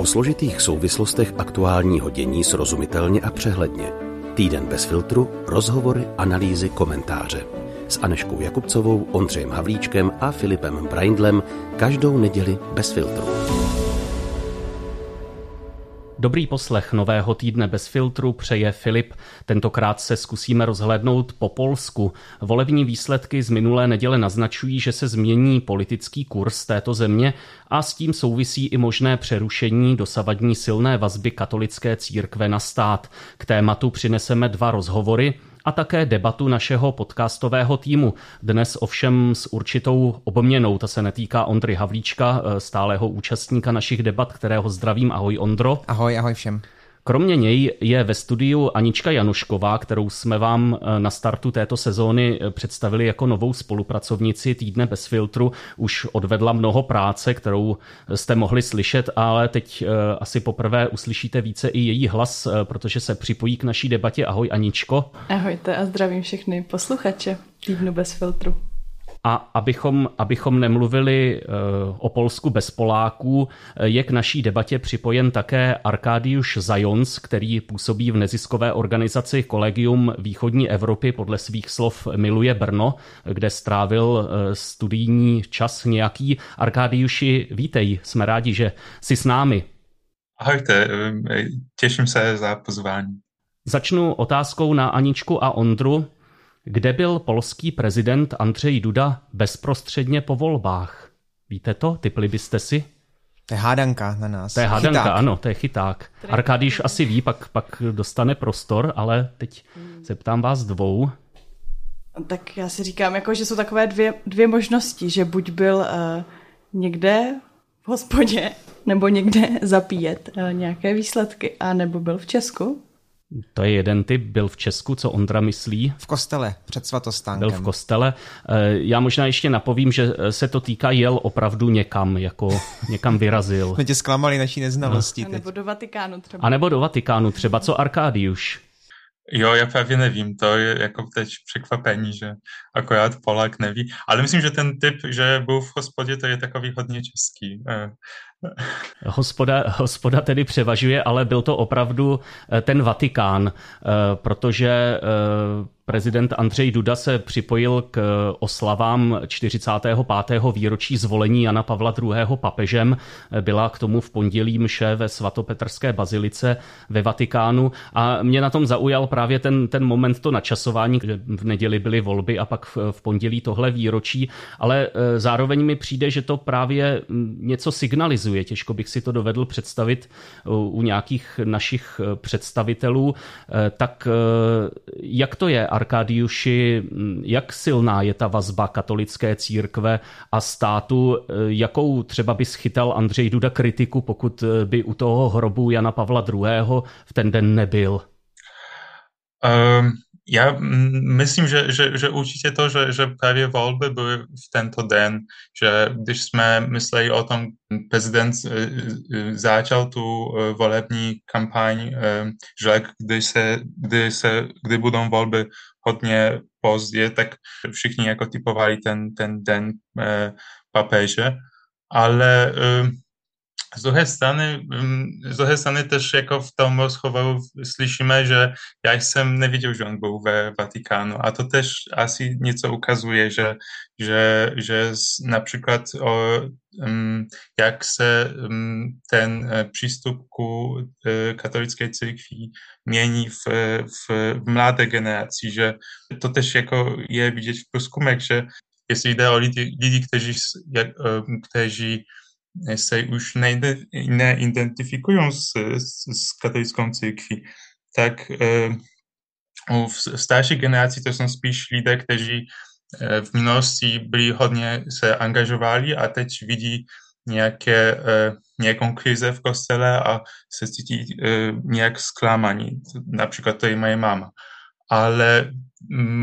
O složitých souvislostech aktuálního dění srozumitelně a přehledně. Týden bez filtru, rozhovory, analýzy, komentáře. S Aneškou Jakubcovou, Ondřejem Havlíčkem a Filipem Braindlem každou neděli bez filtru. Dobrý poslech nového týdne bez filtru přeje Filip. Tentokrát se zkusíme rozhlédnout po Polsku. Volební výsledky z minulé neděle naznačují, že se změní politický kurz této země a s tím souvisí i možné přerušení dosavadní silné vazby katolické církve na stát. K tématu přineseme dva rozhovory a také debatu našeho podcastového týmu. Dnes ovšem s určitou obměnou, ta se netýká Ondry Havlíčka, eh, stálého účastníka našich debat, kterého zdravím. Ahoj Ondro. Ahoj, ahoj všem. Kromě něj je ve studiu Anička Janušková, kterou jsme vám eh, na startu této sezóny eh, představili jako novou spolupracovnici Týdne bez filtru. Už odvedla mnoho práce, kterou jste mohli slyšet, ale teď eh, asi poprvé uslyšíte více i její hlas, protože se připojí k naší debatě. Ahoj Aničko. Ahojte a zdravím všechny posluchače Týdnu bez filtru. A abychom, abychom nemluvili eh, o Polsku bez Poláků, eh, je k naší debatě připojen také Arkadiusz Zajons, který působí v neziskové organizaci Kolegium východní Evropy, podle svých slov miluje Brno, kde strávil eh, studijní čas nějaký. Arkadiuši, vítej, jsme rádi, že jsi s námi. Ahojte, těším se za pozvání. Začnu otázkou na Aničku a Ondru. Kde byl polský prezident Andřej Duda bezprostředně po volbách? Víte to? Typli byste si? To je hádanka na nás. To je hádanka, chyták. ano, to je chyták. Arkadiš asi ví, pak, pak dostane prostor, ale teď se ptám vás dvou. Tak já si říkám, jako, že jsou takové dvě, dvě možnosti, že buď byl uh, někde v hospodě, nebo někde zapíjet uh, nějaké výsledky, a nebo byl v Česku. To je jeden typ, byl v Česku, co Ondra myslí? V kostele, před svatostánkem. Byl v kostele. Eh, já možná ještě napovím, že se to týká jel opravdu někam, jako někam vyrazil. Jsme tě zklamali naší neznalostí. No. A nebo do Vatikánu třeba. A nebo do Vatikánu třeba, co Arkádiuš? Jo, já právě nevím, to je jako teď překvapení, že akorát Polák neví. Ale myslím, že ten typ, že byl v hospodě, to je takový hodně český. Eh, Hospoda, hospoda tedy převažuje, ale byl to opravdu eh, ten Vatikán, eh, protože Prezident Andřej Duda se připojil k oslavám 45. výročí zvolení Jana Pavla II. papežem. Byla k tomu v pondělí mše ve svatopetrské bazilice ve Vatikánu a mě na tom zaujal právě ten, ten moment, to načasování, že v neděli byly volby a pak v, v pondělí tohle výročí, ale e, zároveň mi přijde, že to právě něco signalizuje. Těžko bych si to dovedl představit u nějakých našich e, představitelů. Tak jak to je? Arkadiuši, jak silná je ta vazba katolické církve a státu, jakou třeba by schytal Andřej Duda kritiku, pokud by u toho hrobu Jana Pavla II. v ten den nebyl? Um, já myslím, že, že, že určitě to, že, že právě volby byly v tento den, že když jsme mysleli o tom, prezident e, e, začal tu e, volební kampaň, že kdy, se, kdy, se, kdy budou volby hodně pozdě, tak všichni jako typovali ten, ten den papeže, ale z druhé strany, z druhé strany też jako v tom rozhovoru slyšíme, že já jsem neviděl, že on byl ve Vatikánu a to też asi něco ukazuje, že, že, že například o, um, jak se um, ten e, přístup ku uh, katolické církvi mění v, v, v mladé generaci, že to też jako je vidět v průzkumech, že jestli jde o lidi, lidi kteří, se už neidentyfikują z, z, z katolicką cyrkwi. Tak e, w starszej generacji to są spíš lidé, kteří e, w minulosti byli hodně se angažovali a teď vidí nějaké, e, nějakou krize v kostele a se cítí nějak zklamaní. Například to je moje mama. Ale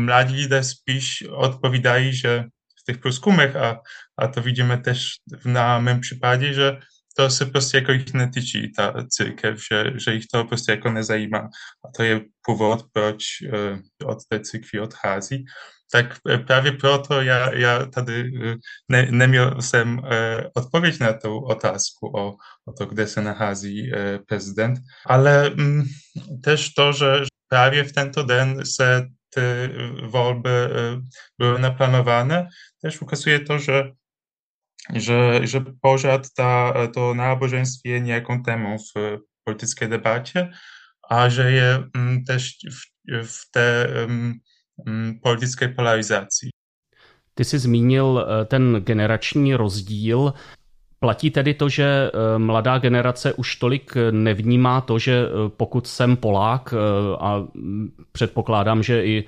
mladí lidé spíš odpovídají, w tych průzkumech, a, a to widzimy też na mym przypadku, że to se prostě jako jich netýčí, ta církev, že, že jich to prostě jako nezajímá. A to je původ, proč uh, od té církvy odchází. Tak právě proto já, já tady ne, neměl jsem uh, odpověď na tu otázku o, o to, kde se nachází uh, prezident, ale um, też to, że prawie w ten den se te wolby były naplanowane, też ukazuje to, że że, że pořád ta, to náboženství je nějakou témou v politické debatě a že je um, też v, v té um, politické polarizaci. Ty jsi zmínil ten generační rozdíl. Platí tedy to, že eh, mladá generace už tolik nevnímá to, že eh, pokud jsem Polák eh, a předpokládám, že i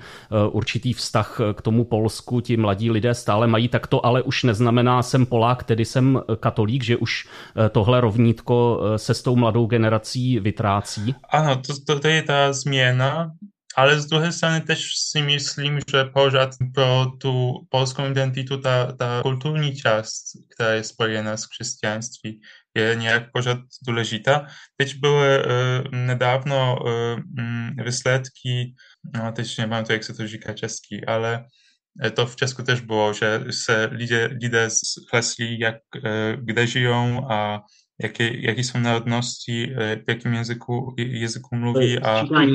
určitý vztah k tomu Polsku ti mladí lidé stále mají, tak to ale už neznamená jsem Polák, tedy jsem katolík, že už tohle rovnítko se s tou mladou generací vytrácí? Ano, to, to, to je ta změna, ale z druhé strany też si myslím, že pořád pro tu polską identitu ta, ta kulturní část, která je spojena s křesťanství, je nějak pořád důležitá. Teď byly uh, nedávno uh, výsledky, no teď nevím to, jak se to říká česky, ale to v Česku też było, że se lidé, lidé zhlesli, jak, kde żyją, a jakie, jakie są narodności, w jakim języku, języku mówi, a... Czytani,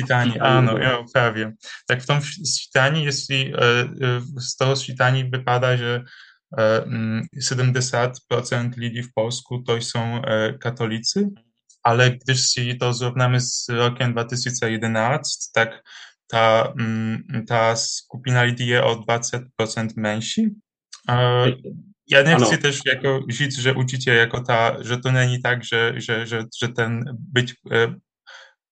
Czytani, a no, ja, prawie. Tak w tym czytani, jeśli z toho czytani wypada, że 70% ludzi w Polsku to są katolicy, ale gdyż się to zrównamy z rokiem 2011, tak ta, ta skupina ludzi jest o 20% mniejsza. Ja nie chcę też jako żyć, że uczycie jako ta, że to nie tak, że, że, że, że ten być e,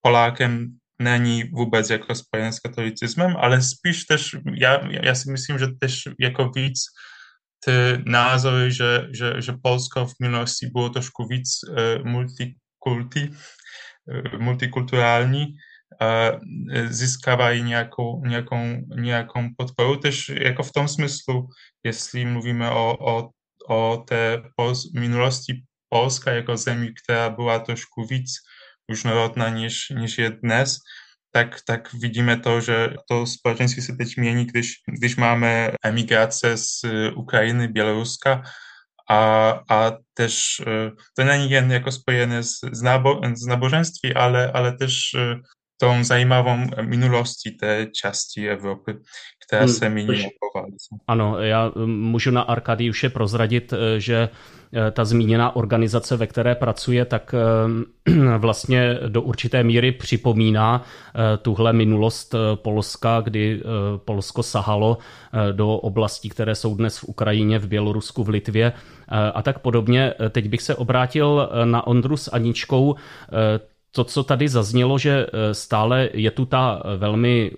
Polakiem nie vůbec jako spojen z katolicyzmem, ale spíš też, ja, ja si myslím, že też jako víc ty názory, že, že, že Polsko v minulosti bylo trošku víc uh, multikulti, uh, multikulturální, zyskawají nějakou, nějakou, nějakou podporu. Też jako v tom smyslu, jestli mluvíme o, o, o té Pols minulosti Polska jako zemi, která byla trošku víc różnorodna niż, niż je dnes, tak, tak widzimy to, że to społeczeństwo się też mieni, gdyż, gdyż mamy emigrację z Ukrainy, Białoruska, a, a też to nie jest jako spojone z, z, nabo, z nabożeństwie, ale, ale też tą zajímavou minulostí té části Evropy, která hmm. se mění po Ano, já můžu na Arkadiuše prozradit, eh, že eh, ta zmíněná organizace, ve které pracuje, tak eh, vlastně do určité míry připomíná tuhle minulost Polska, kdy Polsko sahalo do oblastí, které jsou dnes v Ukrajině, v Bělorusku, v Litvě a tak podobně. Teď bych se obrátil na Ondru s Aničkou to, co tady zaznělo, že eh, stále je tu ta eh, velmi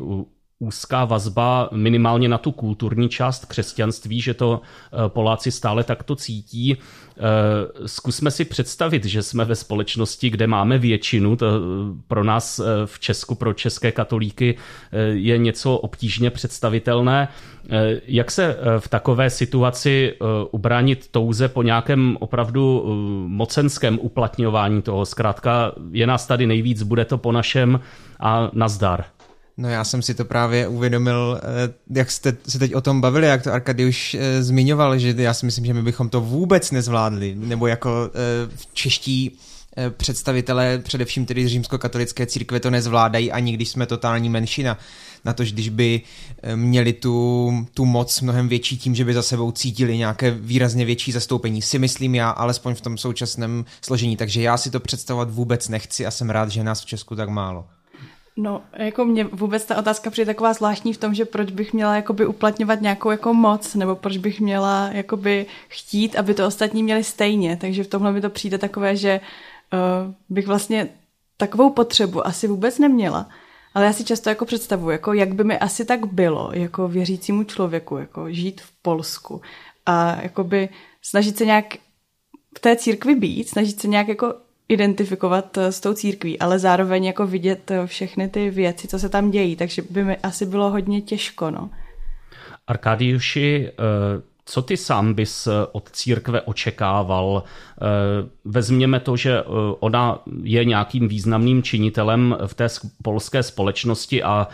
úzká vazba minimálně na tu kulturní část křesťanství, že to eh, Poláci stále takto cítí. Zkusme si představit, že jsme ve společnosti, kde máme většinu, to pro nás v Česku, pro české katolíky je něco obtížně představitelné. Jak se v takové situaci ubránit touze po nějakém opravdu mocenském uplatňování toho? Zkrátka je nás tady nejvíc, bude to po našem a nazdar. No já jsem si to právě uvědomil, eh, jak jste se teď o tom bavili, jak to Arkady už eh, zmiňoval, že já si myslím, že my bychom to vůbec nezvládli, nebo jako eh, čeští představitelé, především tedy římskokatolické církve to nezvládají, ani když jsme totální menšina. Na to, když by měli tu, tu moc mnohem větší tím, že by za sebou cítili nějaké výrazně větší zastoupení, si myslím já, alespoň v tom současném složení. Takže já si to představovat vůbec nechci a jsem rád, že nás v Česku tak málo. No, jako mě vůbec ta otázka přijde taková zvláštní v tom, že proč bych měla jakoby uplatňovat nějakou jako moc, nebo proč bych měla jakoby chtít, aby to ostatní měli stejně. Takže v tomhle mi to přijde takové, že uh, bych vlastně takovou potřebu asi vůbec neměla. Ale já si často jako představuji, jako jak by mi asi tak bylo, jako věřícímu člověku, jako žít v Polsku a jakoby snažit se nějak v té církvi být, snažit se nějak jako identifikovat eh, s tou církví, ale zároveň jako vidět eh, všechny ty věci, co se tam dějí, takže by mi asi bylo hodně těžko, no. Arkadiuši, eh, Co ty sám bys od církve očekával? Vezměme to, že ona je nějakým významným činitelem v té polské společnosti a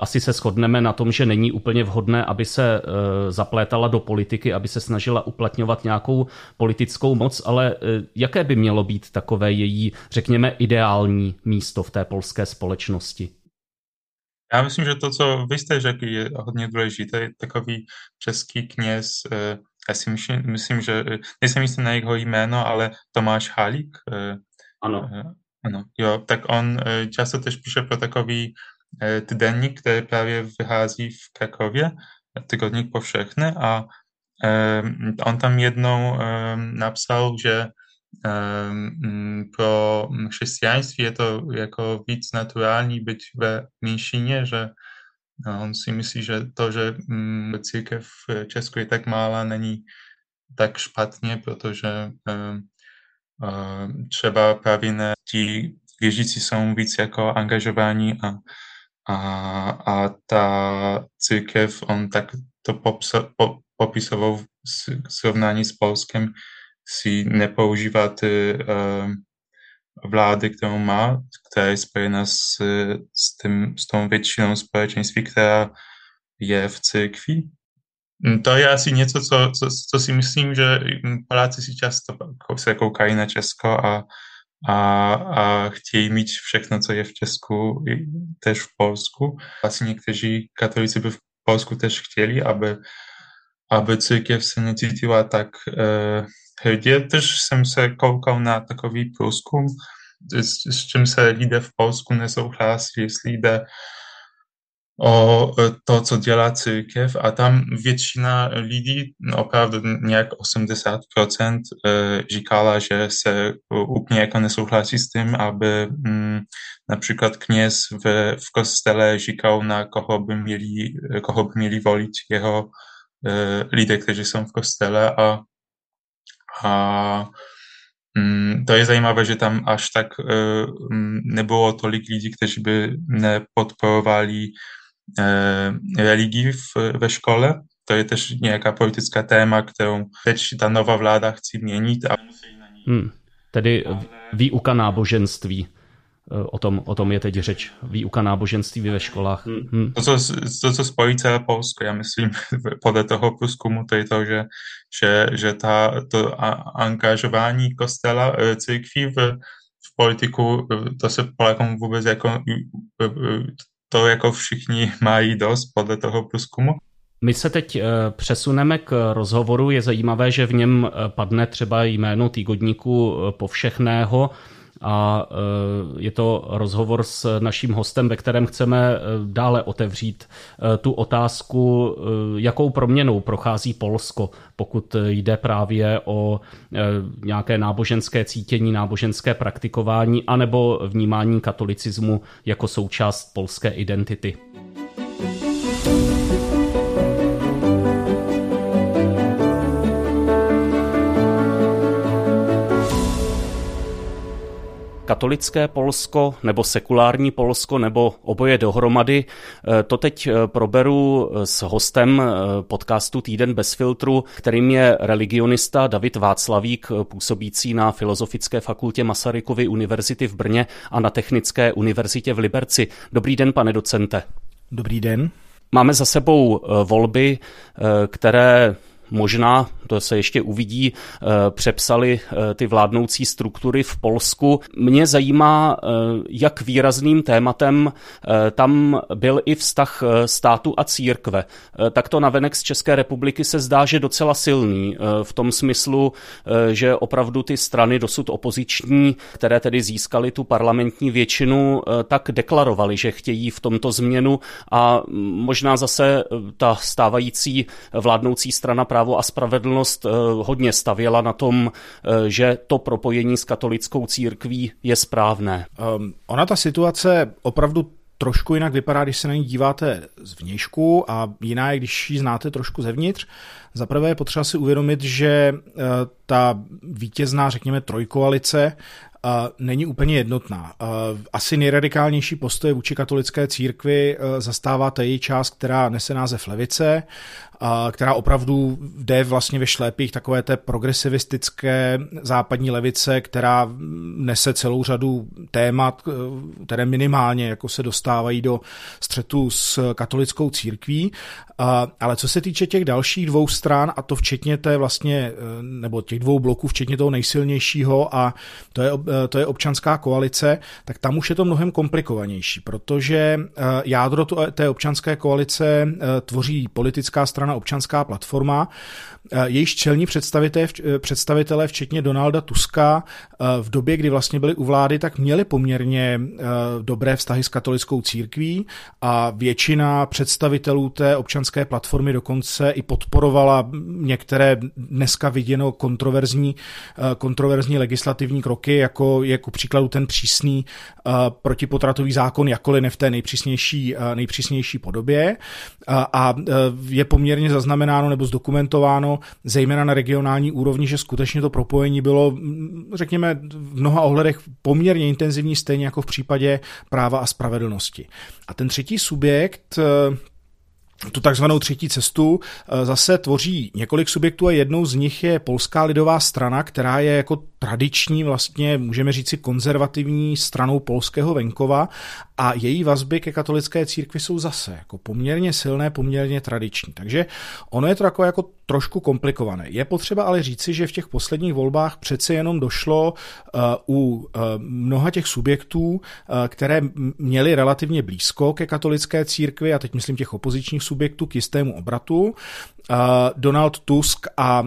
asi se shodneme na tom, že není úplně vhodné, aby se zaplétala do politiky, aby se snažila uplatňovat nějakou politickou moc, ale jaké by mělo být takové její, řekněme, ideální místo v té polské společnosti? Já myslím, že to, co vy jste řekli, je hodně důležité. Takový český kněz, já si myslím, myslím že, nejsem jistý na jeho jméno, ale Tomáš Halík. Eh, ano. Ano, jo, tak on často tež píše pro takový týdenník, který právě vychází v Krakově, tygodník povšechny a on tam jednou napsal, že um, pro chrześcijaństwie to jako víc naturální być ve menšině, že no, on si myslí, že to, že um, církev v Česku je tak mála, není tak špatně, protože třeba právě ti věřící jsou víc jako angažováni a, a, a ta církev, on tak to popsa, po, popisoval v srovnání s Polskem, si nepoužívá ty uh, vlády, kterou má, která je spojena s, s, tím, s tou většinou společenství, která je v církvi. Mm, to je asi něco, co, co, co si myslím, že Poláci si často se koukají na Česko a, a, a chtějí mít všechno, co je v Česku, tež v Polsku. Asi někteří katolíci by v Polsku tež chtěli, aby, aby církev se necítila tak uh, hrdě. Też jsem se koukal na takový průzkum, s, s čím se lidé v Polsku nesouhlasí, jestli jde o to, co dělá církev a tam většina lidí, no, opravdu nějak 80% e, říkala, že se úplně jako nesouhlasí s tím, aby mm, například kněz v, v kostele říkal, na koho by měli, koho by měli volit jeho e, lidé, kteří jsou v kostele a a mm, to je zajímavé, že tam až tak e, mm, nebylo tolik lidí, kteří by nepodporovali e, religii v, ve škole. To je też nějaká politická téma, kterou teď ta nová vláda chce měnit. A... Hmm, tedy výuka náboženství. Eh, o tom, o tom je teď řeč. Výuka náboženství ve školách. Hmm. hmm. To, co, to, co spojí celé Polsko, já myslím, podle toho průzkumu, to je to, že, že, že ta, to angažování kostela, eh, církví v, v politiku, eh, to se Polákům vůbec jako to jako všichni mají dost podle toho průzkumu. My se teď přesuneme k rozhovoru. Je zajímavé, že v něm padne třeba jméno týgodníku povšechného a e, je to rozhovor s naším hostem, ve kterém chceme e, dále otevřít e, tu otázku, jakou proměnou prochází Polsko, pokud jde právě o nějaké náboženské cítění, náboženské praktikování anebo vnímání katolicismu jako součást polské identity. Katolické Polsko nebo sekulární Polsko nebo oboje dohromady. Eh, to teď eh, proberu eh, s hostem podcastu Týden bez filtru, kterým je religionista David Václavík, působící na Filozofické fakultě Masarykovy univerzity v Brně a na Technické univerzitě v Liberci. Dobrý den, pane docente. Dobrý den. Máme za sebou volby, které možná, to se ještě uvidí, eh, přepsali eh, ty vládnoucí struktury v Polsku. Mě zajímá, eh, jak výrazným tématem tam byl i vztah státu a církve. Tak to navenek z České republiky se zdá, že docela silný v tom smyslu, že opravdu ty strany dosud opoziční, které tedy získaly tu parlamentní většinu, tak deklarovali, že chtějí v tomto změnu a možná zase ta stávající vládnoucí strana právo a spravedlnost eh, hodně stavěla na tom, eh, že to propojení s katolickou církví je správné. Um, ona ta situace opravdu trošku jinak vypadá, když se na ní díváte zvnějšku a jiná je, když ji znáte trošku zevnitř. Zaprvé je potřeba si uvědomit, že eh, ta vítězná, řekněme, trojkoalice není úplně jednotná. Asi nejradikálnější postoje vůči katolické církvi zastává ta její část, která nese název levice, která opravdu jde vlastně ve šlépích takové té progresivistické západní levice, která nese celou řadu témat, které minimálně jako se dostávají do střetu s katolickou církví. Ale co se týče těch dalších dvou stran, a to včetně té vlastně, nebo těch dvou bloků, včetně toho nejsilnějšího, a to je, to je občanská koalice, tak tam už je to mnohem komplikovanější, protože jádro té občanské koalice tvoří politická strana občanská platforma, eh, jejíž čelní eh, představitelé, včetně Donalda Tuska, eh, v době, kdy vlastně byli u vlády, tak měli poměrně dobré vztahy s katolickou církví a většina představitelů té občanské platformy dokonce i podporovala některé dneska viděno kontroverzní, kontroverzní legislativní kroky, jako je ku příkladu ten přísný protipotratový zákon, jakkoliv ne v té nejpřísnější, nejpřísnější podobě. A je poměrně zaznamenáno nebo zdokumentováno, zejména na regionální úrovni, že skutečně to propojení bylo, řekněme, v mnoha ohledech poměrně intenzivní, stejně jako v případě práva a spravedlnosti. A ten třetí subjekt, tu takzvanou třetí cestu zase tvoří několik subjektů a jednou z nich je Polská lidová strana, která je jako tradiční, vlastně můžeme říci konzervativní stranou polského venkova a její vazby ke katolické církvi jsou zase jako poměrně silné, poměrně tradiční. Takže ono je to jako, jako trošku komplikované. Je potřeba ale říci, že v těch posledních volbách přece jenom došlo uh, u uh, mnoha těch subjektů, uh, které měly relativně blízko ke katolické církvi, a teď myslím těch opozičních subjektů, k jistému obratu. Donald Tusk a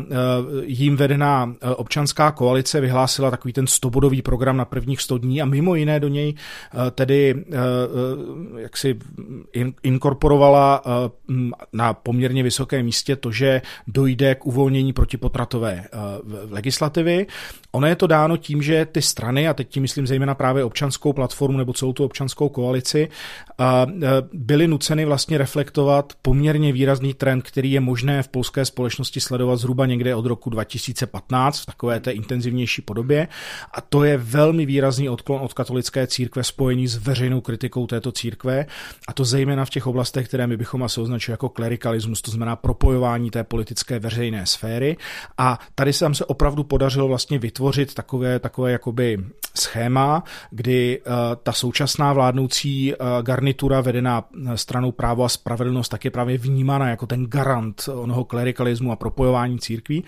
jím vedená občanská koalice vyhlásila takový ten stobodový program na prvních 100 dní a mimo jiné do něj tedy jak si inkorporovala na poměrně vysokém místě to, že dojde k uvolnění protipotratové legislativy. Ono je to dáno tím, že ty strany, a teď tím myslím zejména právě občanskou platformu nebo celou tu občanskou koalici, byly nuceny vlastně reflektovat poměrně výrazný trend, který je možné v polské společnosti sledovat zhruba někde od roku 2015 v takové té intenzivnější podobě. A to je velmi výrazný odklon od katolické církve spojený s veřejnou kritikou této církve. A to zejména v těch oblastech, které my bychom asi označili jako klerikalismus, to znamená propojování té politické veřejné sféry. A tady se tam se opravdu podařilo vlastně vytvořit takové, takové jakoby schéma, kdy uh, ta současná vládnoucí uh, garnitura vedená stranou právo a spravedlnost tak je právě vnímána jako ten garant onoho klerikalismu a propojování církví.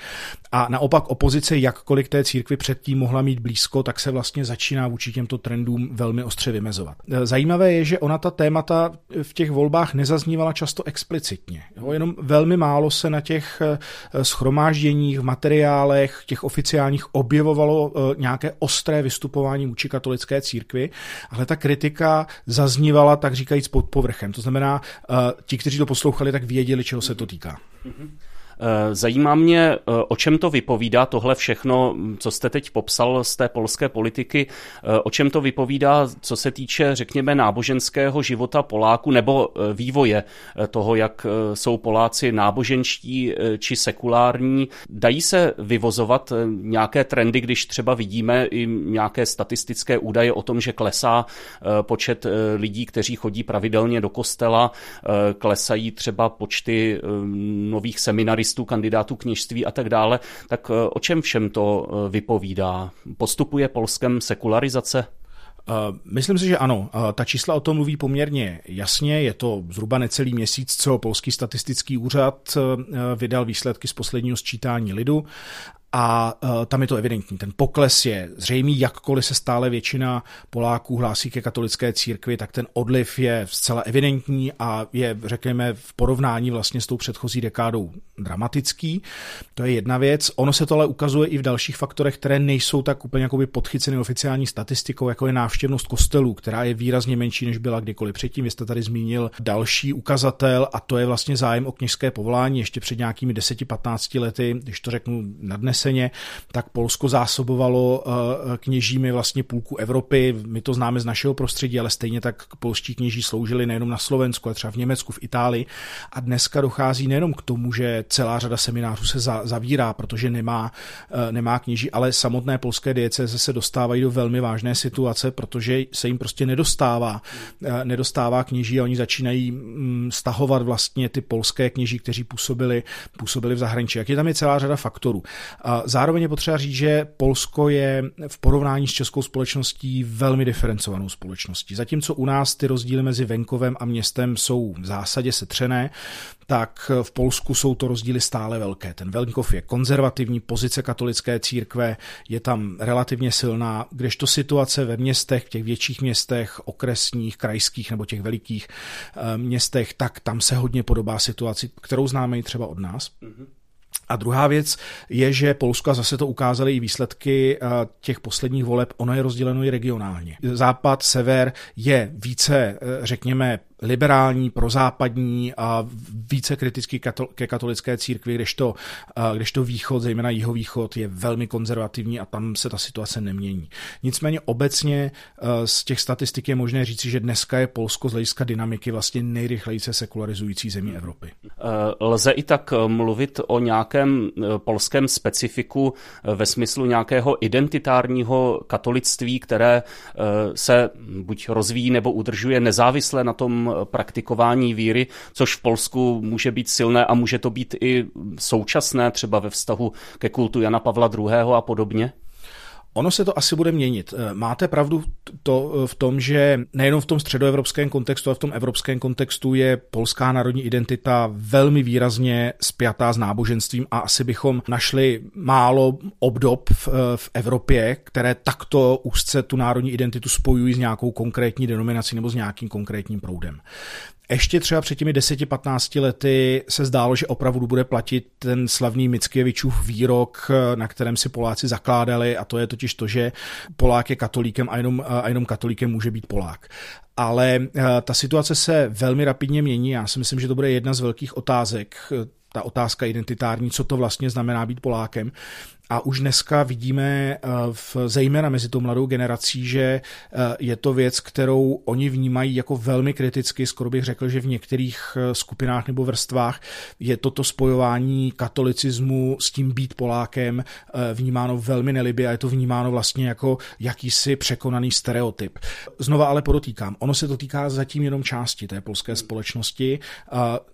A naopak opozice, jakkoliv té církvi předtím mohla mít blízko, tak se vlastně začíná vůči těmto trendům velmi ostře vymezovat. Zajímavé je, že ona ta témata v těch volbách nezaznívala často explicitně. Jo, jenom velmi málo se na těch eh, schromážděních, v materiálech, těch oficiálních objevovalo nějaké ostré vystupování vůči katolické církvi, ale ta kritika zaznívala, tak říkajíc, pod povrchem. To znamená, ti, kteří to poslouchali, tak věděli, čeho se to týká. Mm-hmm. Eh, zajímá mě, eh, o čem to vypovídá tohle všechno, co jste teď popsal z té polské politiky, eh, o čem to vypovídá, co se týče, řekněme, náboženského života Poláku nebo vývoje toho, jak jsou Poláci náboženští či sekulární. Dají se vyvozovat nějaké trendy, když třeba vidíme i nějaké statistické údaje o tom, že klesá počet lidí, kteří chodí pravidelně do kostela, klesají třeba počty nových seminaristů, listů kandidátů kněžství a tak dále, tak eh, o čem všem to eh, vypovídá? Postupuje Polskem sekularizace? Eh, myslím si, že ano. Ta čísla o tom mluví poměrně jasně. Je to zhruba necelý měsíc, co Polský statistický úřad vydal výsledky z posledního sčítání lidu a uh, tam je to evidentní. Ten pokles je zřejmý, jakkoliv se stále většina Poláků hlásí ke katolické církvi, tak ten odliv je zcela evidentní a je, řekněme, v porovnání vlastně s tou předchozí dekádou dramatický. To je jedna věc. Ono se to ale ukazuje i v dalších faktorech, které nejsou tak úplně jakoby podchyceny oficiální statistikou, jako je návštěvnost kostelů, která je výrazně menší, než byla kdykoliv předtím. Vy jste tady zmínil další ukazatel a to je vlastně zájem o kněžské povolání ještě před nějakými 10-15 lety, když to řeknu na dnes vzneseně, tak Polsko zásobovalo kněžími vlastně půlku Evropy. My to známe z našeho prostředí, ale stejně tak polští kněží sloužili nejenom na Slovensku, ale třeba v Německu, v Itálii. A dneska dochází nejenom k tomu, že celá řada seminářů se zavírá, protože nemá, nemá kněží, ale samotné polské dieceze se dostávají do velmi vážné situace, protože se jim prostě nedostává, nedostává kněží a oni začínají mm, stahovat vlastně ty polské kněží, kteří působili, působili v zahraničí. Jak je tam je celá řada faktorů. Zároveň je potřeba říct, že Polsko je v porovnání s českou společností velmi diferencovanou společností. Zatímco u nás ty rozdíly mezi venkovem a městem jsou v zásadě setřené, tak v Polsku jsou to rozdíly stále velké. Ten venkov je konzervativní, pozice katolické církve je tam relativně silná, kdežto situace ve městech, v těch větších městech, okresních, krajských nebo těch velikých eh, městech, tak tam se hodně podobá situaci, kterou známe i třeba od nás. Mm-hmm. A druhá věc je, že Polsko, a zase to ukázaly i výsledky eh, těch posledních voleb, ono je rozděleno i regionálně. Západ, sever je více, eh, řekněme, liberální, prozápadní a více kritický ke katolické církvi, kdežto, kdežto východ, zejména jihovýchod, je velmi konzervativní a tam se ta situace nemění. Nicméně obecně z těch statistik je možné říci, že dneska je Polsko z hlediska dynamiky vlastně nejrychleji se sekularizující zemí Evropy. E, lze i tak e, mluvit o nějakém e, polském specifiku ve smyslu nějakého identitárního katolictví, které se buď rozvíjí nebo udržuje nezávisle na tom praktikování víry, což v Polsku může být silné a může to být i současné, třeba ve vztahu ke kultu Jana Pavla II. a podobně? Ono se to asi bude měnit. Eh, máte pravdu to eh, v tom, že nejenom v tom středoevropském kontextu, ale v tom evropském kontextu je polská národní identita velmi výrazně spjatá s náboženstvím a asi bychom našli málo obdob v, eh, v Evropě, které takto úzce tu národní identitu spojují s nějakou konkrétní denominací nebo s nějakým konkrétním proudem. Ještě třeba před těmi 10-15 lety se zdálo, že opravdu bude platit ten slavný Mickievičův výrok, na kterém si Poláci zakládali a to je totiž to, že Polák je katolíkem a jenom, a jenom katolíkem může být Polák ale eh, ta situace se velmi rapidně mění. Já si myslím, že to bude jedna z velkých otázek ta otázka identitární, co to vlastně znamená být Polákem. A už dneska vidíme eh, v, zejména mezi tou mladou generací, že eh, je to věc, kterou oni vnímají jako velmi kriticky. Skoro bych řekl, že v některých eh, skupinách nebo vrstvách je toto spojování katolicismu s tím být Polákem vnímáno velmi nelibě a je to vnímáno vlastně jako jakýsi překonaný stereotyp. Znova ale podotýkám, ono se to týká zatím jenom části té polské společnosti.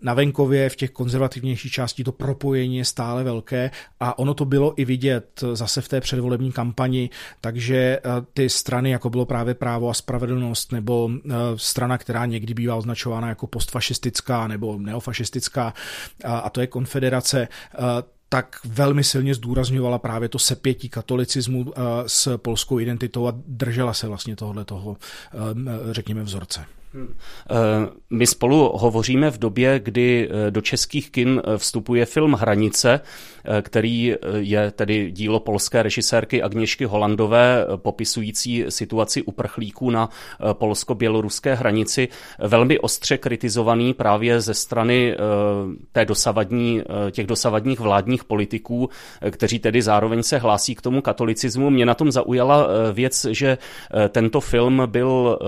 Na venkově v těch konzervativnějších částí to propojení je stále velké a ono to bylo i vidět vidět zase v té předvolební kampani, takže eh, ty strany, jako bylo právě právo a spravedlnost, nebo eh, strana, která někdy bývá označována jako postfašistická nebo neofašistická, a to je konfederace, eh, tak velmi silně zdůrazňovala právě to sepětí katolicismu s polskou identitou a držela se vlastně tohle toho, řekněme, vzorce. Eh, my spolu hovoříme v době, kdy eh, do českých kin eh, vstupuje film Hranice, který je tedy dílo polské režisérky Agněšky Holandové, popisující situaci uprchlíků na polsko-běloruské hranici, velmi ostře kritizovaný právě ze strany té dosavadní, těch dosavadních vládních politiků, kteří tedy zároveň se hlásí k tomu katolicismu. Mě na tom zaujala věc, že tento film byl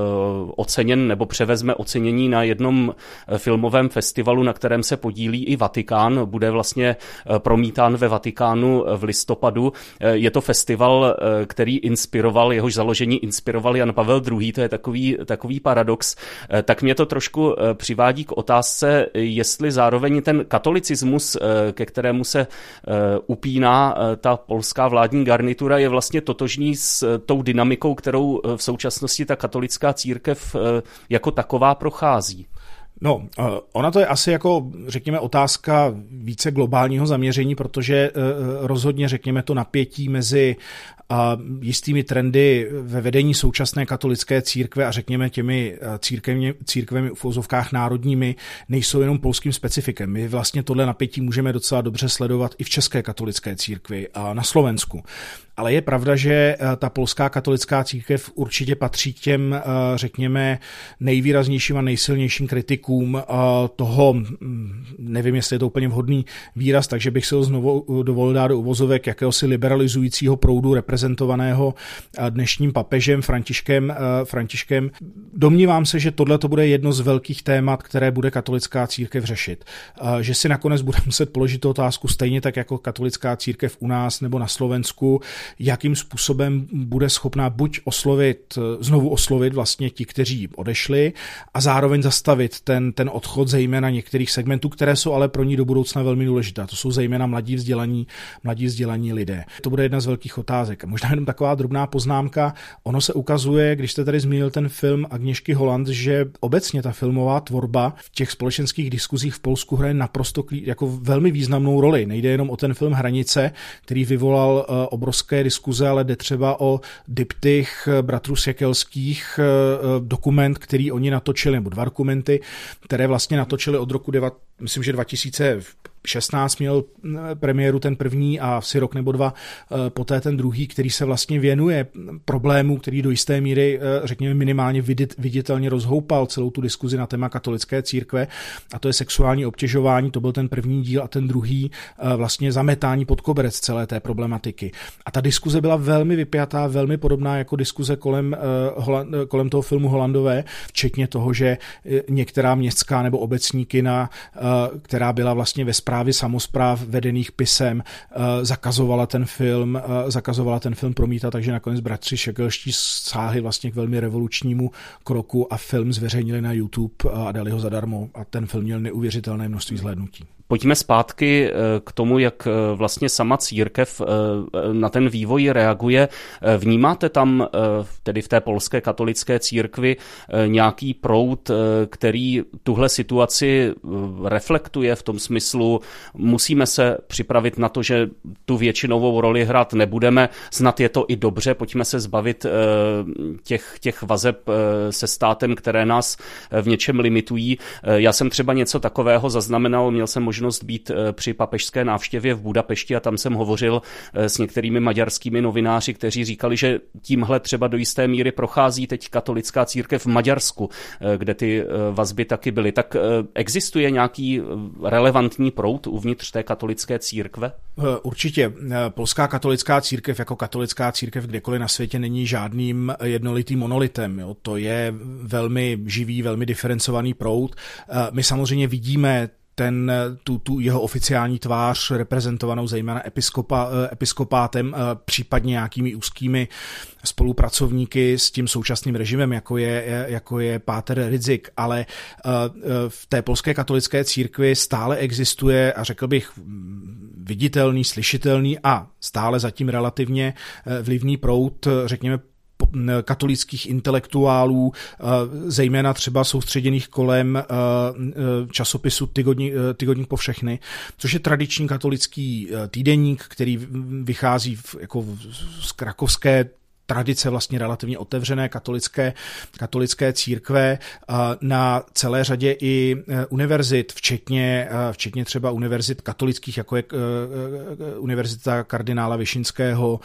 oceněn nebo převezme ocenění na jednom eh, filmovém festivalu, na kterém se podílí i Vatikán. Bude vlastně eh, promítán ve Vatikánu eh, v listopadu. Je to festival, který inspiroval, jehož založení inspiroval Jan Pavel II. To je takový, takový paradox. Tak mě to trošku přivádí k otázce, jestli zároveň ten katolicismus, ke kterému se upíná ta polská vládní garnitura, je vlastně totožný s tou dynamikou, kterou v současnosti ta katolická církev jako taková prochází? No, eh, ona to je asi jako, řekněme, otázka více globálního zaměření, protože eh, rozhodně, řekněme, to napětí mezi jistými trendy ve vedení současné katolické církve a řekněme těmi církvemi, církvemi v úzovkách národními nejsou jenom polským specifikem. My vlastně tohle napětí můžeme docela dobře sledovat i v České katolické církvi a na Slovensku. Ale je pravda, že eh, ta polská katolická církev určitě patří k těm, eh, řekněme, nejvýraznějším a nejsilnějším kritikům eh, toho, hm, nevím, jestli je to úplně vhodný výraz, takže bych se ho znovu dovolil dát do uvozovek jakéhosi liberalizujícího proudu reprezentovaného dnešním papežem Františkem. Františkem. Domnívám se, že tohle to bude jedno z velkých témat, které bude katolická církev řešit. Že si nakonec bude muset položit otázku stejně tak jako katolická církev u nás nebo na Slovensku, jakým způsobem bude schopná buď oslovit, znovu oslovit vlastně ti, kteří odešli a zároveň zastavit ten, ten odchod zejména některých segmentů, které jsou ale pro ní do budoucna velmi důležité. To jsou zejména mladí vzdělaní, mladí vzdělaní lidé. To bude jedna z velkých otázek. Možná jenom taková drobná poznámka. Ono se ukazuje, když jste tady zmínil ten film Agněšky Holand, že obecně ta filmová tvorba v těch společenských diskuzích v Polsku hraje naprosto jako velmi významnou roli. Nejde jenom o ten film Hranice, který vyvolal uh, obrovské diskuze, ale jde třeba o diptych bratrů Sjekelských, eh, eh, dokument, který oni natočili, nebo dva dokumenty, které vlastně natočili od roku, deva, myslím, že 2000, 16 měl eh, premiéru ten první a asi rok nebo dva eh, poté ten druhý, který se vlastně věnuje problému, který do jisté míry, eh, řekněme, minimálně viditelně rozhoupal celou tu diskuzi na téma katolické církve a to je sexuální obtěžování, to byl ten první díl a ten druhý vlastně zametání pod koberec celé té problematiky. A ta diskuze byla velmi vypjatá, velmi podobná jako diskuze kolem, kolem toho filmu Holandové, včetně toho, že některá městská nebo obecní kina, která byla vlastně ve zprávy samozpráv vedených pisem eh, zakazovala ten film, eh, zakazovala ten film promítat, takže nakonec bratři Šekelští sáhli vlastně k velmi revolučnímu kroku a film zveřejnili na YouTube a dali ho zadarmo a ten film měl neuvěřitelné množství zhlédnutí. Pojďme zpátky eh, k tomu, jak eh, vlastně sama církev eh, na ten vývoj reaguje. Vnímáte tam, tedy v té polské katolické církvi, nějaký proud, který tuhle situaci reflektuje v tom smyslu, musíme se připravit na to, že tu většinovou roli hrát nebudeme, snad je to i dobře, pojďme se zbavit těch, těch vazeb se státem, které nás v něčem limitují. Já jsem třeba něco takového zaznamenal, měl jsem možnost možnost být eh, při papežské návštěvě v Budapešti a tam jsem hovořil eh, s některými maďarskými novináři, kteří říkali, že tímhle třeba do jisté míry prochází teď katolická církev v Maďarsku, eh, kde ty vazby taky byly. Tak existuje nějaký relevantní prout uvnitř té katolické církve? Určitě. Polská katolická církev jako katolická církev kdekoliv na světě není žádným jednolitým monolitem. Jo. To je velmi živý, velmi diferencovaný prout. My samozřejmě vidíme ten, tu, tu jeho oficiální tvář reprezentovanou zejména episkopa, eh, episkopátem, eh, případně nějakými úzkými spolupracovníky s tím současným režimem, jako je, jako je Páter Ridzik, ale eh, v té polské katolické církvi stále existuje a řekl bych viditelný, slyšitelný a stále zatím relativně vlivný prout, řekněme, katolických intelektuálů, eh, zejména třeba soustředěných kolem eh, eh, časopisu Tygodník, po všechny, což je tradiční katolický týdeník, který vychází jako z krakovské tradice vlastně relativně otevřené katolické, katolické církve na celé řadě i e, univerzit, včetně, e, včetně třeba univerzit katolických, jako je Univerzita kardinála Višinského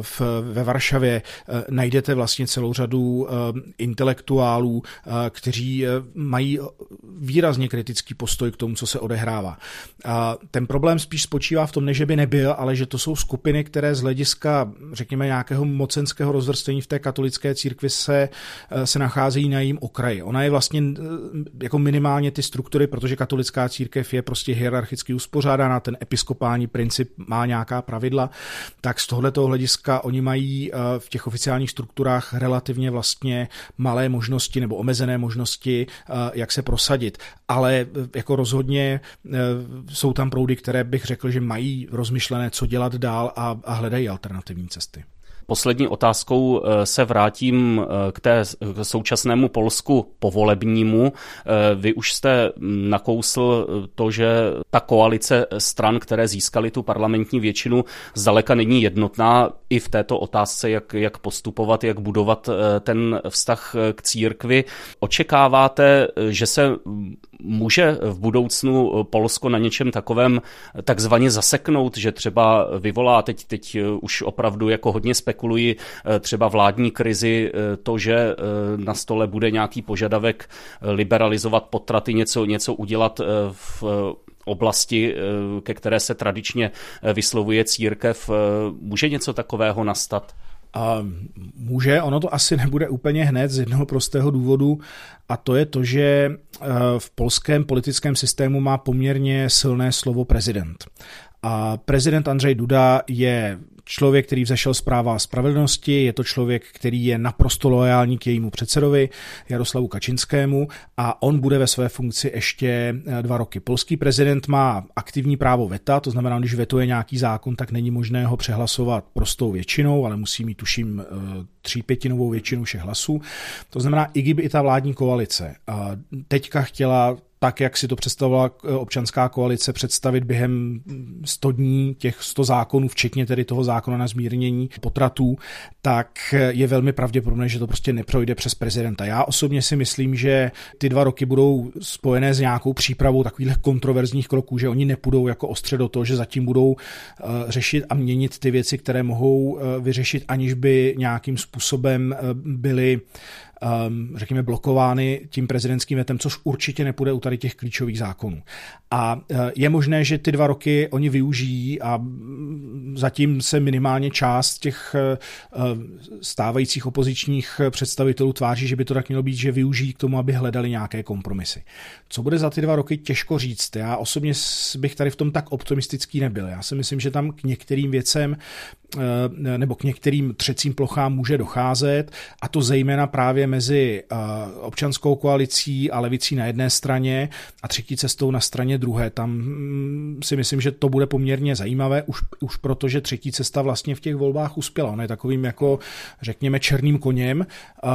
v, ve Varšavě. Najdete vlastně celou řadu intelektuálů, kteří mají výrazně kritický postoj k tomu, co se odehrává. Ten problém spíš spočívá v tom, ne, že by nebyl, ale že to jsou skupiny, které z hlediska, řekněme, nějakého mocenského rozvrstvení v té katolické církvi se, eh, se nacházejí na jejím okraji. Ona je vlastně eh, jako minimálně ty struktury, protože katolická církev je prostě hierarchicky uspořádána, ten episkopální princip má nějaká pravidla, tak z tohoto hlediska oni mají eh, v těch oficiálních strukturách relativně vlastně malé možnosti nebo omezené možnosti, jak se prosadit. Ale jako rozhodně jsou tam proudy, které bych řekl, že mají rozmyšlené, co dělat dál a, a hledají alternativní cesty. Poslední otázkou eh, se vrátím eh, k té k současnému Polsku povolebnímu. Eh, vy už jste mm, nakousl to, že ta koalice stran, které získaly tu parlamentní většinu, zdaleka není jednotná i v této otázce, jak, jak postupovat, jak budovat ten vztah k církvi. Očekáváte, že se může v budoucnu Polsko na něčem takovém takzvaně zaseknout, že třeba vyvolá teď, teď už opravdu jako hodně spekuluji třeba vládní krizi to, že na stole bude nějaký požadavek liberalizovat potraty, něco, něco udělat v oblasti, ke které se tradičně vyslovuje církev. Může něco takového nastat? A může, ono to asi nebude úplně hned z jednoho prostého důvodu a to je to, že eh, v polském politickém systému má poměrně silné slovo prezident. A prezident Andřej Duda je člověk, který vzešel z práva a spravedlnosti, je to člověk, který je naprosto loajální k jejímu předsedovi Jaroslavu Kačinskému a on bude ve své funkci ještě eh, dva roky. Polský prezident má aktivní právo veta, to znamená, když vetuje nějaký zákon, tak není možné ho přehlasovat prostou většinou, ale musí mít, tuším, eh, třípětinovou většinu všech hlasů. To znamená, i kdyby i ta vládní koalice teďka chtěla tak, jak si to představovala eh, občanská koalice představit během 100 dní těch 100 zákonů, včetně tedy toho zákona na zmírnění potratů, tak je velmi pravděpodobné, že to prostě neprojde přes prezidenta. Já osobně si myslím, že ty dva roky budou spojené s nějakou přípravou takových kontroverzních kroků, že oni nepůjdou jako ostře do toho, že zatím budou eh, řešit a měnit ty věci, které mohou eh, vyřešit, aniž by nějakým způsobem byly um, řekněme, blokovány tím prezidentským vetem, což určitě nepůjde u tady těch klíčových zákonů. A uh, je možné, že ty dva roky oni využijí a mm, zatím se minimálně část těch uh, stávajících opozičních představitelů tváří, že by to tak mělo být, že využijí k tomu, aby hledali nějaké kompromisy. Co bude za ty dva roky, těžko říct. Já osobně bych tady v tom tak optimistický nebyl. Já si myslím, že tam k některým věcem Eh, nebo k některým třecím plochám může docházet, a to zejména právě mezi eh, občanskou koalicí a levicí na jedné straně a třetí cestou na straně druhé. Tam hm, si myslím, že to bude poměrně zajímavé, už, už protože třetí cesta vlastně v těch volbách uspěla. Ona je takovým jako, řekněme, černým koněm, eh,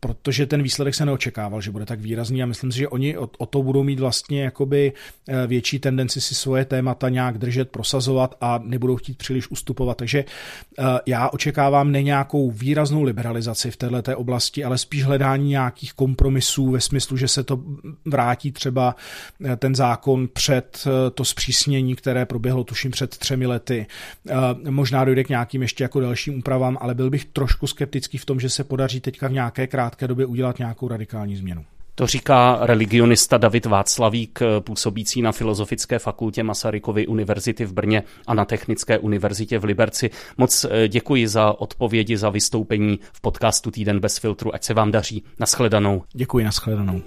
protože ten výsledek se neočekával, že bude tak výrazný a myslím si, že oni o, o to budou mít vlastně jakoby větší tendenci si svoje témata nějak držet, prosazovat a nebudou chtít příliš ustupovat. Takže Eh, já očekávám ne nějakou výraznou liberalizaci v této oblasti, ale spíš hledání nějakých kompromisů ve smyslu, že se to vrátí třeba eh, ten zákon před eh, to zpřísnění, které proběhlo tuším před třemi lety. Možná dojde k nějakým ještě jako dalším úpravám, ale byl bych trošku skeptický v tom, že se podaří teďka v nějaké krátké době udělat nějakou radikální změnu. To říká religionista David Václavík, působící na Filozofické fakultě Masarykovy univerzity v Brně a na Technické univerzitě v Liberci. Moc eh, děkuji za odpovědi, za vystoupení v podcastu Týden bez filtru. Ať se vám daří. Naschledanou. Děkuji, naschledanou.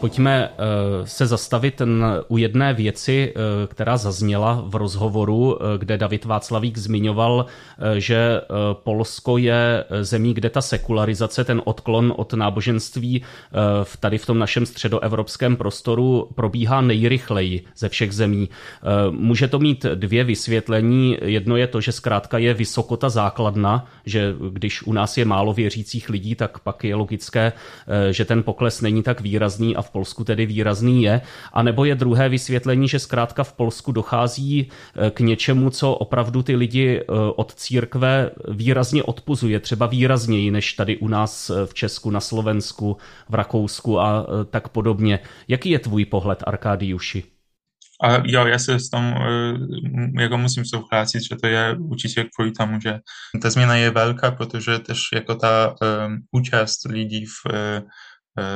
Pojďme eh, se zastavit u jedné věci, eh, která zazněla v rozhovoru, eh, kde David Václavík zmiňoval, že Polsko je zemí, kde ta sekularizace, ten odklon od náboženství tady v tom našem středoevropském prostoru probíhá nejrychleji ze všech zemí. Může to mít dvě vysvětlení. Jedno je to, že zkrátka je vysoko ta základna, že když u nás je málo věřících lidí, tak pak je logické, že ten pokles není tak výrazný a v Polsku tedy výrazný je, a nebo je druhé vysvětlení, že zkrátka v Polsku dochází eh, k něčemu, co opravdu ty lidi eh, od církve výrazně odpuzuje, třeba výrazněji než tady u nás eh, v Česku, na Slovensku, v Rakousku a tak podobně. Jaký je tvůj pohled, Arkádiuši? A jo, já se s tom jako musím souhlasit, že to je určitě kvůli tomu, že ta změna je velká, protože tež jako ta um, účast lidí v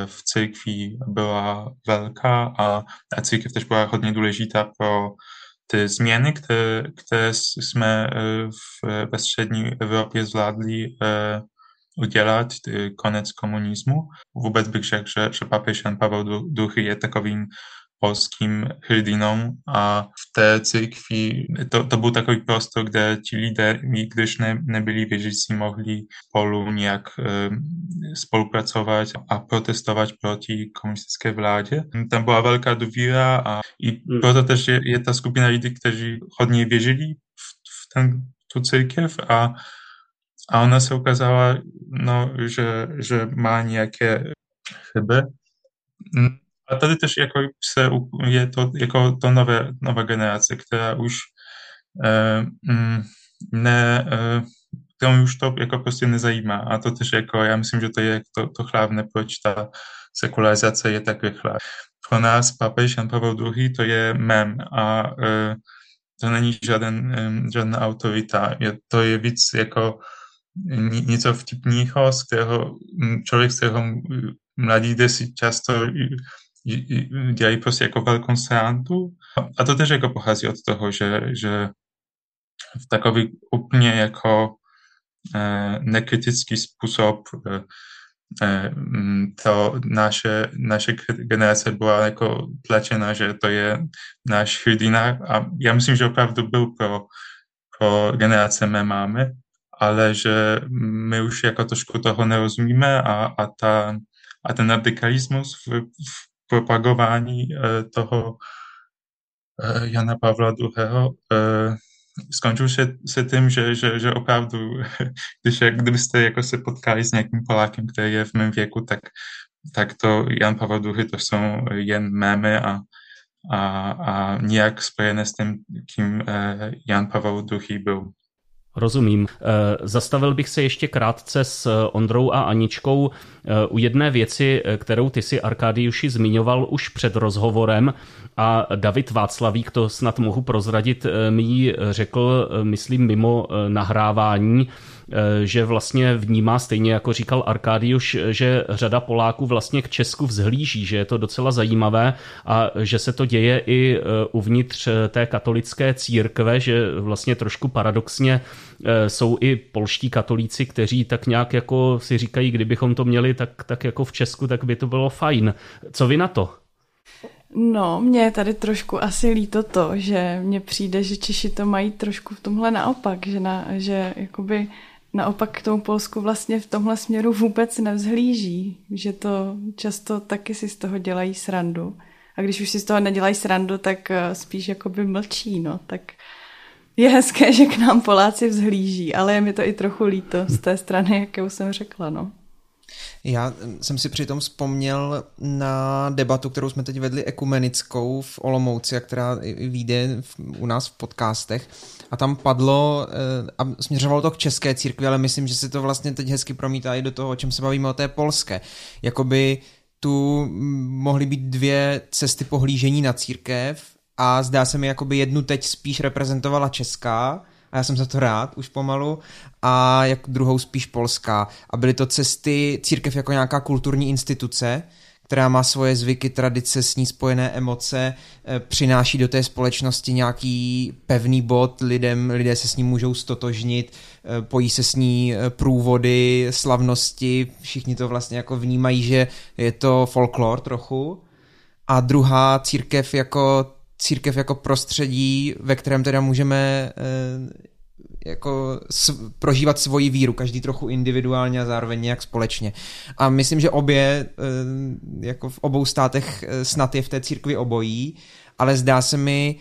V církvi byla velká a, a też była hodně důležitá pro ty změny, které, které e, v, ve střední Evropě zvládli udělat, konec komunismu. Vůbec bych že papež Jan Pavel II je takovým polským hrdinom a v té církvi to, to byl takový prostor, kde ti lidé, když ne, nebyli věřící, mohli spolu nějak e, spolupracovat a protestovat proti komunistické vládě. Tam byla velká důvěra a i hmm. proto też je, je ta skupina lidí, kteří hodně věřili v, v ten, tu církev a a ona se ukázala, no, že, že má nějaké chyby. A tady też jako se, je to jako to nowe, nowa generacja, która już e, ne, e, którą już to jako po prostu nie zajímá. A to też jako, ja myślę, że to jest to, to hlavne, proč ta sekularyzacja jest tak rychla. Pro nas papež Jan Paweł II to je mem a e, to není žaden, žádná autorita. Je, to je víc jako něco vtipného, z kterého člověk, z kterého mladí lidé si často prostě jako velkou srandu. A to też jako pochází od toho, že, že v takový úplně jako e, nekritický způsob e, e, to naše, naše generace byla jako tlačena, že to je náš hrdina a já myslím, že opravdu byl pro, pro generace mé máme, ale že my už jako trošku toho nerozumíme a, a, ta, a ten v propagování eh, toho eh, Jana Pavla II. Eh, skončil se, se tím, že, že, že opravdu, když, kdybyste jako se potkali s nějakým Polákem, který je v mém věku, tak, tak to Jan Pavel II. to jsou jen mémy a, a, a nijak spojené s tím, kým Jan Pavel II. byl. Rozumím. Zastavil bych se ještě krátce s Ondrou a Aničkou Eh, u jedné věci, eh, kterou ty si Arkádiuši zmiňoval už před rozhovorem a David Václavík, to snad mohu prozradit, eh, mi ji řekl, myslím, mimo nahrávání, že vlastně vnímá stejně jako říkal Arkádiuš, že řada Poláků vlastně k Česku vzhlíží, že je to docela zajímavé a že se to děje i uvnitř té katolické církve, že vlastně trošku paradoxně jsou i polští katolíci, kteří tak nějak jako si říkají, kdybychom to měli tak, tak jako v Česku, tak by to bylo fajn. Co vy na to? No, mě je tady trošku asi líto to, že mně přijde, že Češi to mají trošku v tomhle naopak, že, na, že jakoby naopak k tomu Polsku vlastně v tomhle směru vůbec nevzhlíží, že to často taky si z toho dělají srandu. A když už si z toho nedělají srandu, tak eh, spíš jakoby mlčí, no, tak je hezké, že k nám Poláci vzhlíží, ale je mi to i trochu líto z té strany, jakou jsem řekla, no. Já jsem si přitom vzpomněl na debatu, kterou jsme teď vedli ekumenickou v Olomouci, a která vyjde u nás v podcastech. A tam padlo, eh, a směřovalo to k české církvi, ale myslím, že se to vlastně teď hezky promítá i do toho, o čem se bavíme o té polské. Jakoby tu mohly být dvě cesty pohlížení na církev a zdá se mi, jakoby jednu teď spíš reprezentovala česká, a já jsem za to rád už pomalu a jak druhou spíš polská a byly to cesty církev jako nějaká kulturní instituce, která má svoje zvyky, tradice, s ní spojené emoce, eh, přináší do té společnosti nějaký pevný bod, lidem, lidé se s ní můžou stotožnit, eh, pojí se s ní eh, průvody, slavnosti, všichni to vlastně jako vnímají, že je to folklor trochu. A druhá církev jako církev jako prostředí, ve kterém teda můžeme eh, jako s, prožívat svoji víru, každý trochu individuálně a zároveň nějak společně. A myslím, že obě, eh, jako v obou státech eh, snad je v té církvi obojí, ale zdá se mi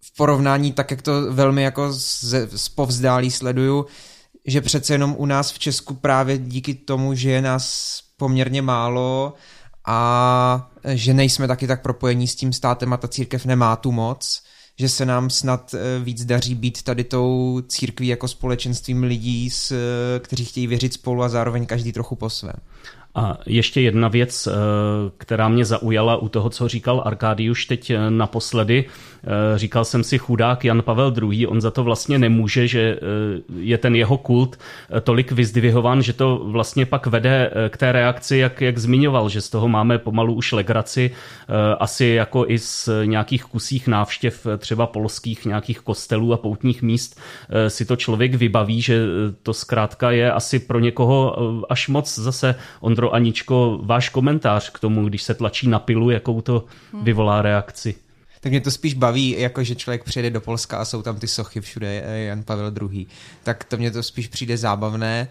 v porovnání tak, jak to velmi jako z, z povzdálí sleduju, že přece jenom u nás v Česku právě díky tomu, že je nás poměrně málo a že nejsme taky tak propojení s tím státem a ta církev nemá tu moc, že se nám snad eh, víc daří být tady tou církví jako společenstvím lidí, kteří chtějí věřit spolu a zároveň každý trochu po svém. A ještě jedna věc, eh, která mě zaujala u toho, co říkal Arkádiuš teď eh, naposledy. Eh, říkal jsem si chudák Jan Pavel II, on za to vlastně nemůže, že je ten jeho kult tolik vyzdvihován, že to vlastně pak vede k té reakci, jak, jak zmiňoval, že z toho máme pomalu už legraci, asi jako i z nějakých kusích návštěv třeba polských nějakých kostelů a poutních míst si to člověk vybaví, že to zkrátka je asi pro někoho až moc zase Ondro Aničko, váš komentář k tomu, když se tlačí na pilu, jakou to vyvolá reakci? Tak mě to spíš baví, jako že člověk přijede do Polska a jsou tam ty sochy všude, Jan Pavel II. Tak to mě to spíš přijde zábavné,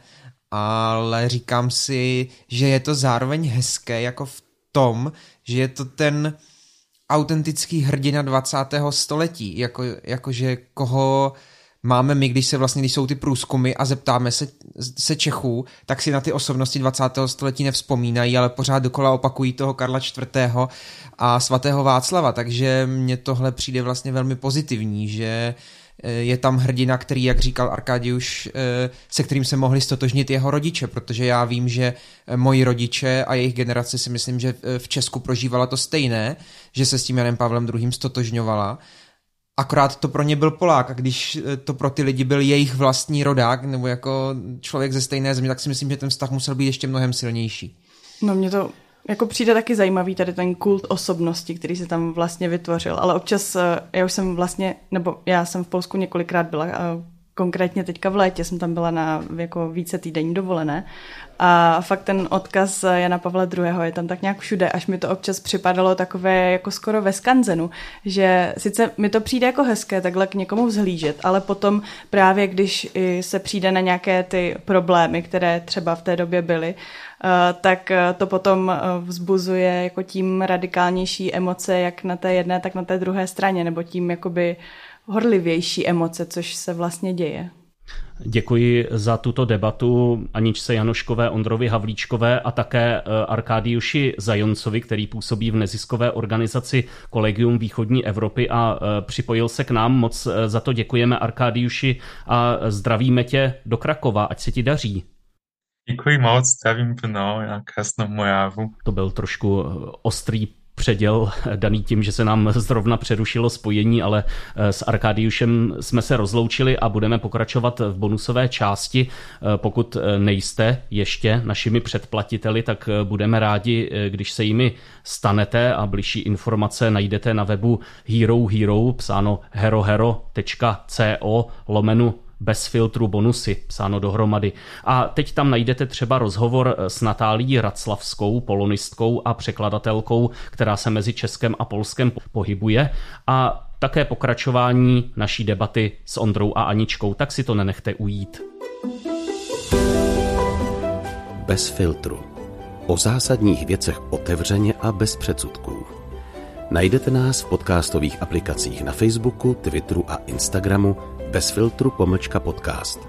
ale říkám si, že je to zároveň hezké jako v tom, že je to ten autentický hrdina 20. století, jako, jakože koho máme my, když se vlastně, když jsou ty průzkumy a zeptáme se, se Čechů, tak si na ty osobnosti 20. století nevzpomínají, ale pořád dokola opakují toho Karla IV. a svatého Václava, takže mně tohle přijde vlastně velmi pozitivní, že eh, je tam hrdina, který, jak říkal Arkadiuš, eh, se kterým se mohli stotožnit jeho rodiče, protože já vím, že eh, moji rodiče a jejich generace si myslím, že v Česku prožívala to stejné, že se s tím Janem Pavlem II. stotožňovala Akorát to pro ně byl Polák a když eh, to pro ty lidi byl jejich vlastní rodák nebo jako člověk ze stejné země, tak si myslím, že ten vztah musel být ještě mnohem silnější. No mě to jako přijde taky zajímavý tady ten kult osobnosti, který se tam vlastně vytvořil, ale občas eh, já už jsem vlastně, nebo já jsem v Polsku několikrát byla, konkrétně teďka v létě jsem tam byla na jako více týdenní dovolené a fakt ten odkaz Jana Pavla II. je tam tak nějak všude, až mi to občas připadalo takové jako skoro ve skanzenu, že sice mi to přijde jako hezké takhle k někomu vzhlížet, ale potom právě když se přijde na nějaké ty problémy, které třeba v té době byly, eh, tak eh, to potom eh, vzbuzuje jako tím radikálnější emoce jak na té jedné, tak na té druhé straně, nebo tím jakoby horlivější emoce, což se vlastně děje. Děkuji za tuto debatu Aničce Janoškové, Ondrovi Havlíčkové a také eh, Arkádiuši Zajoncovi, který působí v neziskové organizaci Kolegium východní Evropy a eh, připojil se k nám. Moc eh, za to děkujeme Arkádiuši a zdravíme tě do Krakova, ať se ti daří. Děkuji moc, zdravím plno na krásnou Moravu. To byl trošku ostrý předěl daný tím, že se nám zrovna přerušilo spojení, ale eh, s Arkadiušem jsme se rozloučili a budeme pokračovat v bonusové části. Eh, pokud eh, nejste ještě našimi předplatiteli, tak budeme rádi, když se jimi stanete a bližší informace najdete na webu Hero Hero, psáno herohero.co lomenu bez filtru bonusy, psáno dohromady. A teď tam najdete třeba rozhovor s Natálí Raclavskou, polonistkou a překladatelkou, která se mezi Českem a Polskem pohybuje a také pokračování naší debaty s Ondrou a Aničkou, tak si to nenechte ujít. Bez filtru. O zásadních věcech otevřeně a bez předsudků. Najdete nás v podcastových aplikacích na Facebooku, Twitteru a Instagramu bez filtru pomlčka podcast.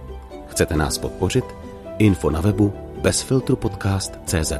Chcete nás podpořit? Info na webu bezfiltrupodcast.cz.